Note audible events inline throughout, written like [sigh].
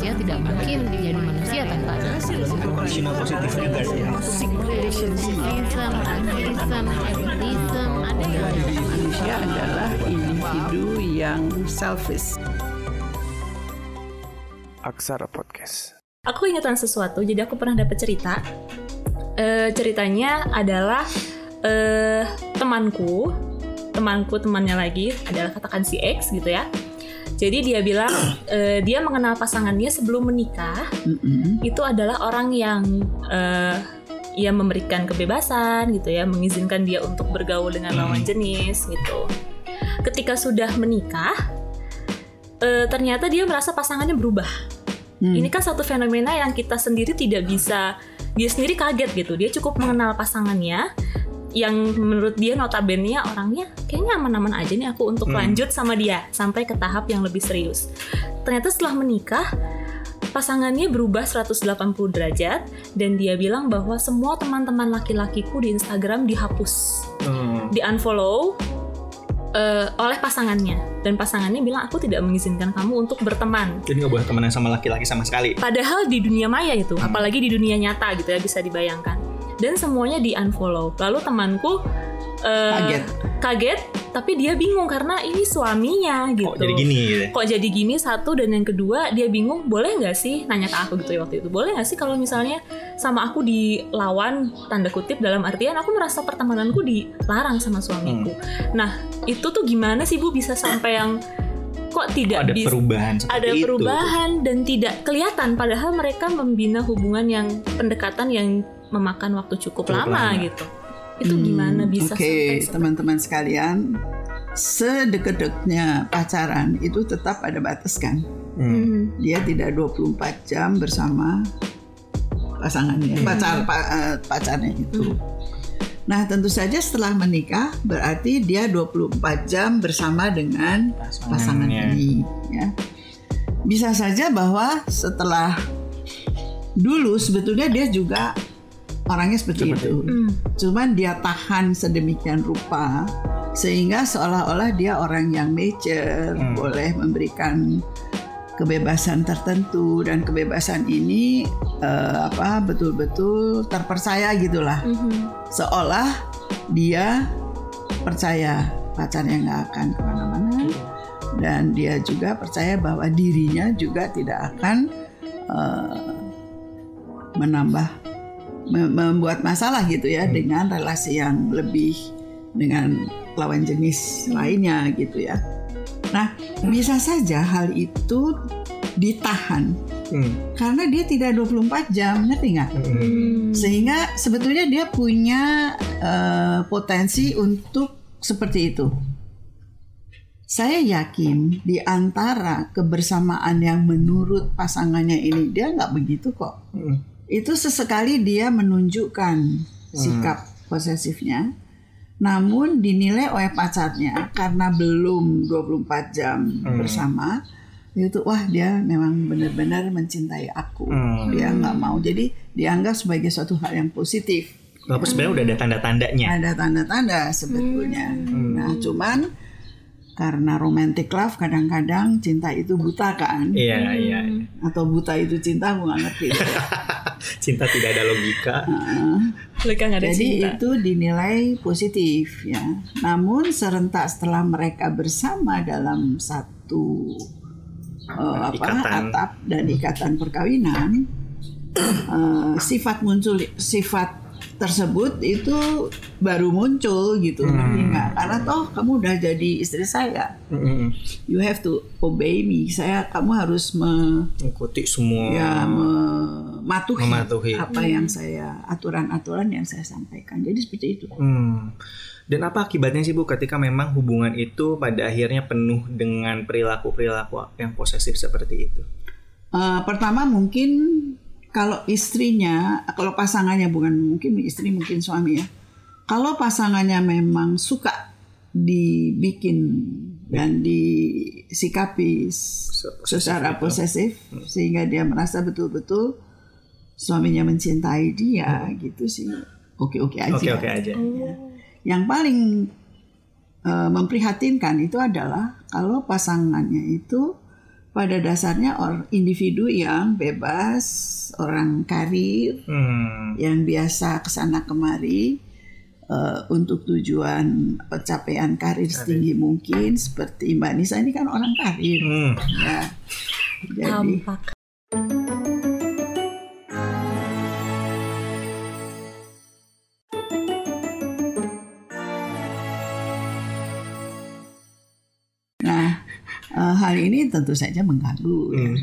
manusia tidak mungkin jadi manusia tanpa ada. Racism, atheism, atheism, ada Manusia adalah individu yang selfish. Aksara Podcast. Aku ingatan sesuatu, jadi aku pernah dapat cerita. Eh, ceritanya adalah eh, temanku, temanku temannya lagi adalah katakan si X gitu ya. Jadi dia bilang [clears throat] eh, dia mengenal pasangannya sebelum menikah Mm-mm. itu adalah orang yang eh, ya memberikan kebebasan gitu ya, mengizinkan dia untuk bergaul dengan lawan jenis gitu. Ketika sudah menikah, eh, ternyata dia merasa pasangannya berubah. Hmm. Ini kan satu fenomena yang kita sendiri tidak bisa, dia sendiri kaget gitu. Dia cukup mengenal pasangannya, yang menurut dia notabene orangnya kayaknya aman-aman aja nih aku untuk Hmm. lanjut sama dia sampai ke tahap yang lebih serius. Ternyata setelah menikah, pasangannya berubah 180 derajat dan dia bilang bahwa semua teman-teman laki-lakiku di Instagram dihapus, Hmm. di unfollow eh, oleh pasangannya dan pasangannya bilang aku tidak mengizinkan kamu untuk berteman Jadi nggak boleh temenan sama laki-laki sama sekali. Padahal di dunia maya itu, Hmm. apalagi di dunia nyata gitu ya bisa dibayangkan. Dan semuanya di unfollow. Lalu temanku eh, Kaget. kaget, tapi dia bingung karena ini suaminya gitu. Kok jadi gini gitu. Kok jadi gini satu dan yang kedua dia bingung boleh nggak sih nanya ke aku gitu ya waktu itu boleh nggak sih kalau misalnya sama aku dilawan tanda kutip dalam artian aku merasa pertemananku dilarang sama suamiku. Hmm. Nah itu tuh gimana sih bu bisa sampai yang kok tidak Ada bisa perubahan seperti ada itu. perubahan dan tidak kelihatan padahal mereka membina hubungan yang pendekatan yang memakan waktu cukup, Cukup lama, lama. gitu. Itu Hmm, gimana bisa Oke, seperti- teman-teman sekalian, sedekat-dekatnya pacaran itu tetap ada batas kan. Hmm. Hmm. Dia tidak 24 jam bersama pasangannya, Hmm. pacar pa- eh, pacarnya itu. Nah, tentu saja setelah menikah berarti dia 24 jam bersama dengan pasangan Pasangannya. ini ya. Bisa saja bahwa setelah dulu sebetulnya dia juga orangnya seperti, Seperti itu. Hmm. Cuman dia tahan sedemikian rupa sehingga seolah-olah dia orang yang mature, Hmm. boleh memberikan kebebasan tertentu dan kebebasan ini eh, apa betul-betul terpercaya gitulah. Mhm. Seolah dia percaya pacarnya nggak akan ke mana-mana dan dia juga percaya bahwa dirinya juga tidak akan eh, menambah me- membuat masalah gitu ya Hmm. dengan relasi yang lebih dengan lawan jenis lainnya gitu ya. Nah bisa saja hal itu ditahan Hmm. karena dia tidak 24 jam ngerti nggak? Hmm. Hmm. Sehingga sebetulnya dia punya eh, potensi untuk seperti itu. Saya yakin di antara kebersamaan yang menurut pasangannya ini dia nggak begitu kok. Hmm. Itu sesekali dia menunjukkan sikap posesifnya, namun dinilai oleh pacarnya karena belum 24 jam Hmm. bersama itu wah dia memang benar-benar mencintai aku. Hmm. Dia nggak mau jadi dianggap sebagai suatu hal yang positif. Walaupun sebenarnya udah ada tanda-tandanya. Ada tanda-tanda sebetulnya. Hmm. Nah, cuman karena romantic love kadang-kadang cinta itu buta kan? Iya, iya. Atau buta itu cinta, aku nggak ngerti. [laughs] Cinta tidak ada logika. Nggak ada Jadi cinta. itu dinilai positif ya. Namun serentak setelah mereka bersama dalam satu eh, apa Ikatan. atap dan ikatan perkawinan, eh, sifat muncul sifat tersebut itu baru muncul gitu, Hmm. ngerti nggak? Karena toh kamu udah jadi istri saya, Hmm. you have to obey me. Saya kamu harus me, Mengikuti semua. ya mematuhi, Mematuhi. apa yang saya aturan-aturan yang saya sampaikan. Jadi seperti itu. Hmm. Dan apa akibatnya sih Bu ketika memang hubungan itu pada akhirnya penuh dengan perilaku-perilaku yang posesif seperti itu? Eh, pertama mungkin kalau istrinya, kalau pasangannya bukan mungkin istri mungkin suami ya. Kalau pasangannya memang suka dibikin dan disikapi secara posesif sehingga dia merasa betul-betul suaminya mencintai dia gitu sih. Oke-oke aja. Oke oke aja. Yang paling eh, memprihatinkan itu adalah kalau pasangannya itu pada dasarnya orang individu yang bebas, orang karir Hmm. yang biasa ke sana kemari eh, untuk tujuan pencapaian karir setinggi mungkin seperti Mbak Nisa ini kan orang karir Hmm. ya. Jadi Tampak. Ini tentu saja mengganggu, ya. Hmm.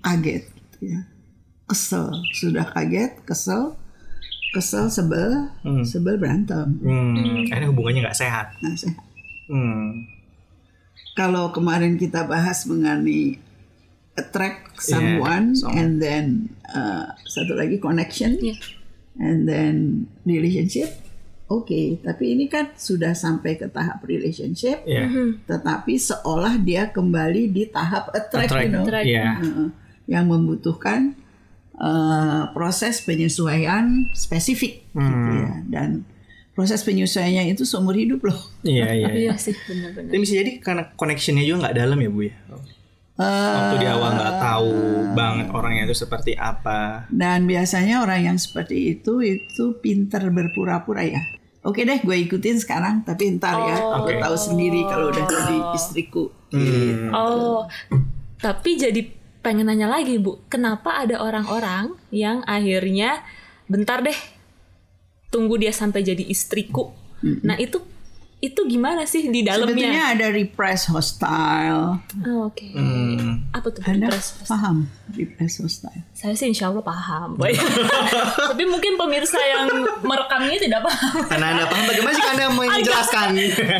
kaget, ya. kesel, sudah kaget, kesel, kesel, sebel, Hmm. sebel berantem. Hmm. Karena hubungannya nggak sehat. Nah, saya- Hmm. kalau kemarin kita bahas mengenai attract someone Yeah, someone. and then uh, satu lagi connection Iya. and then relationship. Oke, tapi ini kan sudah sampai ke tahap relationship, Ya. tetapi seolah dia kembali di tahap attract, Attract. you know. Attract. Iya. Heeh. yang membutuhkan uh, proses penyesuaian spesifik gitu Hmm. ya dan proses penyesuaiannya itu seumur hidup loh. Iya, iya. iya. Iya sih, benar-benar. Tapi bisa jadi karena connectionnya juga nggak dalam ya bu ya. Waktu di awal nggak tahu banget orangnya itu seperti apa. Dan biasanya orang yang seperti itu itu pinter berpura-pura ya. Oke deh, gue ikutin sekarang, tapi ntar ya, Oh. gue tahu sendiri kalau udah jadi istriku. Hmm. Oh, tapi jadi pengen nanya lagi bu, kenapa ada orang-orang yang akhirnya bentar deh, tunggu dia sampai jadi istriku. Nah itu itu gimana sih di Sebetulnya dalamnya? ada repress hostile. Oh, Oke, Hmm. apa tuh Anda repress? paham repress hostile? Saya sih insya Allah paham, [laughs] tapi mungkin pemirsa yang merekamnya tidak paham. Karena anda paham bagaimana sih anda menjelaskan?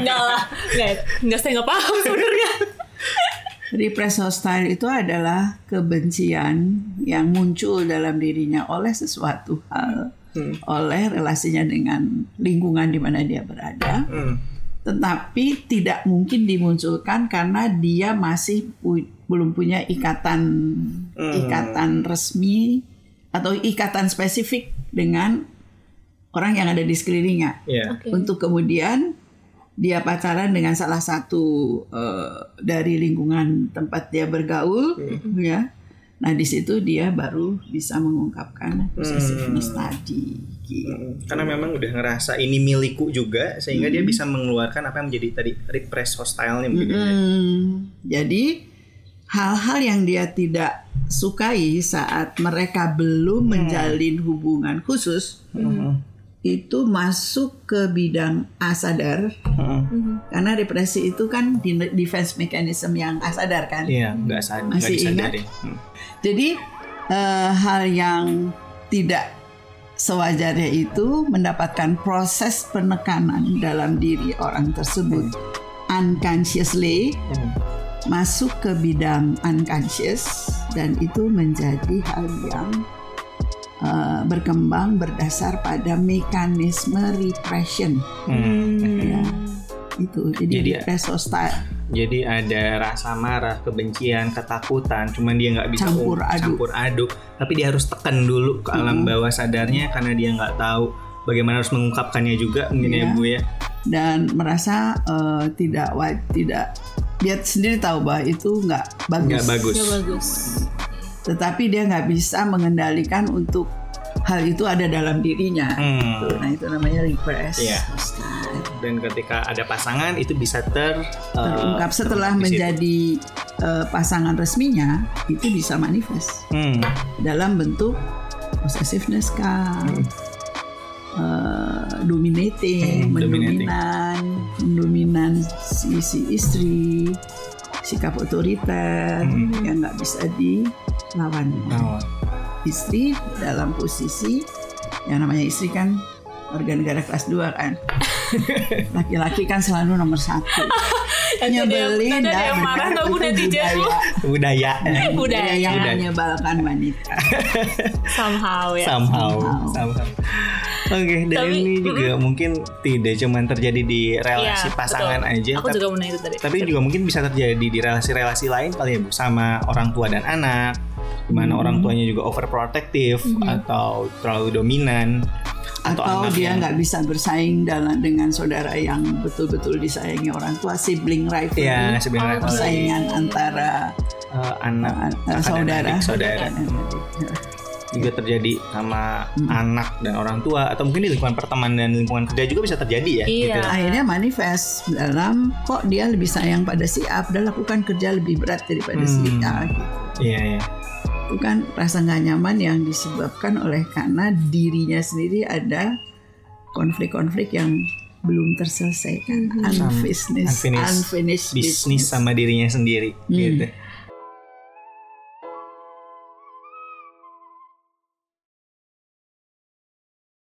Enggak lah, enggak, enggak saya nggak paham sebenarnya. Repress hostile itu adalah kebencian yang muncul dalam dirinya oleh sesuatu hal, oleh relasinya dengan lingkungan di mana dia berada. Hmm. Tetapi tidak mungkin dimunculkan karena dia masih pu- belum punya ikatan ikatan resmi atau ikatan spesifik dengan orang yang ada di sekelilingnya. Iya. Oke. untuk kemudian dia pacaran dengan salah satu eh, dari lingkungan tempat dia bergaul ya. Nah di situ dia baru bisa mengungkapkan possessiveness tadi gitu. Karena memang udah ngerasa ini milikku juga sehingga dia bisa mengeluarkan apa yang menjadi tadi repress hostile-nya mungkin. ya. Hmm, jadi hal-hal yang dia tidak sukai saat mereka belum menjalin hubungan khusus itu masuk ke bidang asadar karena depresi itu kan di- defense mechanism yang asadar kan. Iya, nggak sad- nggak Masih ingat? disadari. Hmm. Jadi eh, hal yang tidak sewajarnya itu mendapatkan proses penekanan dalam diri orang tersebut. Unconsciously Hmm. masuk ke bidang unconscious dan itu menjadi hal yang uh, berkembang berdasar pada mekanisme repression. Hmm. ya itu. Jadi, Jadi, hostile Jadi ada rasa marah, kebencian, ketakutan, cuman dia nggak bisa Campur um- aduk. campur aduk. Tapi dia harus tekan dulu ke alam bawah sadarnya karena dia nggak tahu bagaimana harus mengungkapkannya juga mungkin ya Iya. bu ya. dan merasa uh, tidak tidak dia sendiri tahu bahwa itu nggak bagus. Nggak bagus. Ya bagus. Tetapi dia nggak bisa mengendalikan untuk hal itu ada dalam dirinya. Hmm. Nah itu namanya repress. Iya. Dan ketika ada pasangan itu bisa ter uh, Terungkap setelah di situ. menjadi uh, pasangan resminya itu bisa manifest Hmm. dalam bentuk possessiveness kah, uh, dominating, Hmm, mendominan, mendominan si, si istri, sikap otoriter Hmm. yang nggak bisa dilawan. Oh. Istri dalam posisi yang namanya istri kan warga negara kelas 2 kan. [laughs] Laki-laki kan selalu nomor satu. [laughs] Nanti ada yang- Nyebelin dah, yang marah nggak budaya. Budaya. Budaya yang menyebalkan wanita. [laughs] Somehow ya. somehow, Somehow. Oke, dan Tapi, ini juga mungkin tidak cuma terjadi di relasi Iya, pasangan betul. aja, Aku tapi, juga itu tadi. tapi juga mungkin bisa terjadi di relasi-relasi lain kali ya bu, sama orang tua dan anak, di Hmm. mana orang tuanya juga overprotective atau terlalu dominan, atau, Atau dia nggak bisa bersaing dalam dengan saudara yang betul-betul disayangi orang tua, sibling rivalry. Iya, sebenarnya Oh, persaingan antara eh, anak dan saudara adik, saudara juga terjadi sama anak dan orang tua atau mungkin di lingkungan pertemanan dan lingkungan kerja juga bisa terjadi ya Iya. gitu. akhirnya manifest dalam kok dia lebih sayang pada si A padahal lakukan kerja lebih berat daripada si Hmm. A gitu. Iya iya. Itu kan rasa nggak nyaman yang disebabkan oleh karena dirinya sendiri ada konflik-konflik yang belum terselesaikan unfinished Unfinished unfinished Bisnis sama dirinya sendiri Hmm. gitu.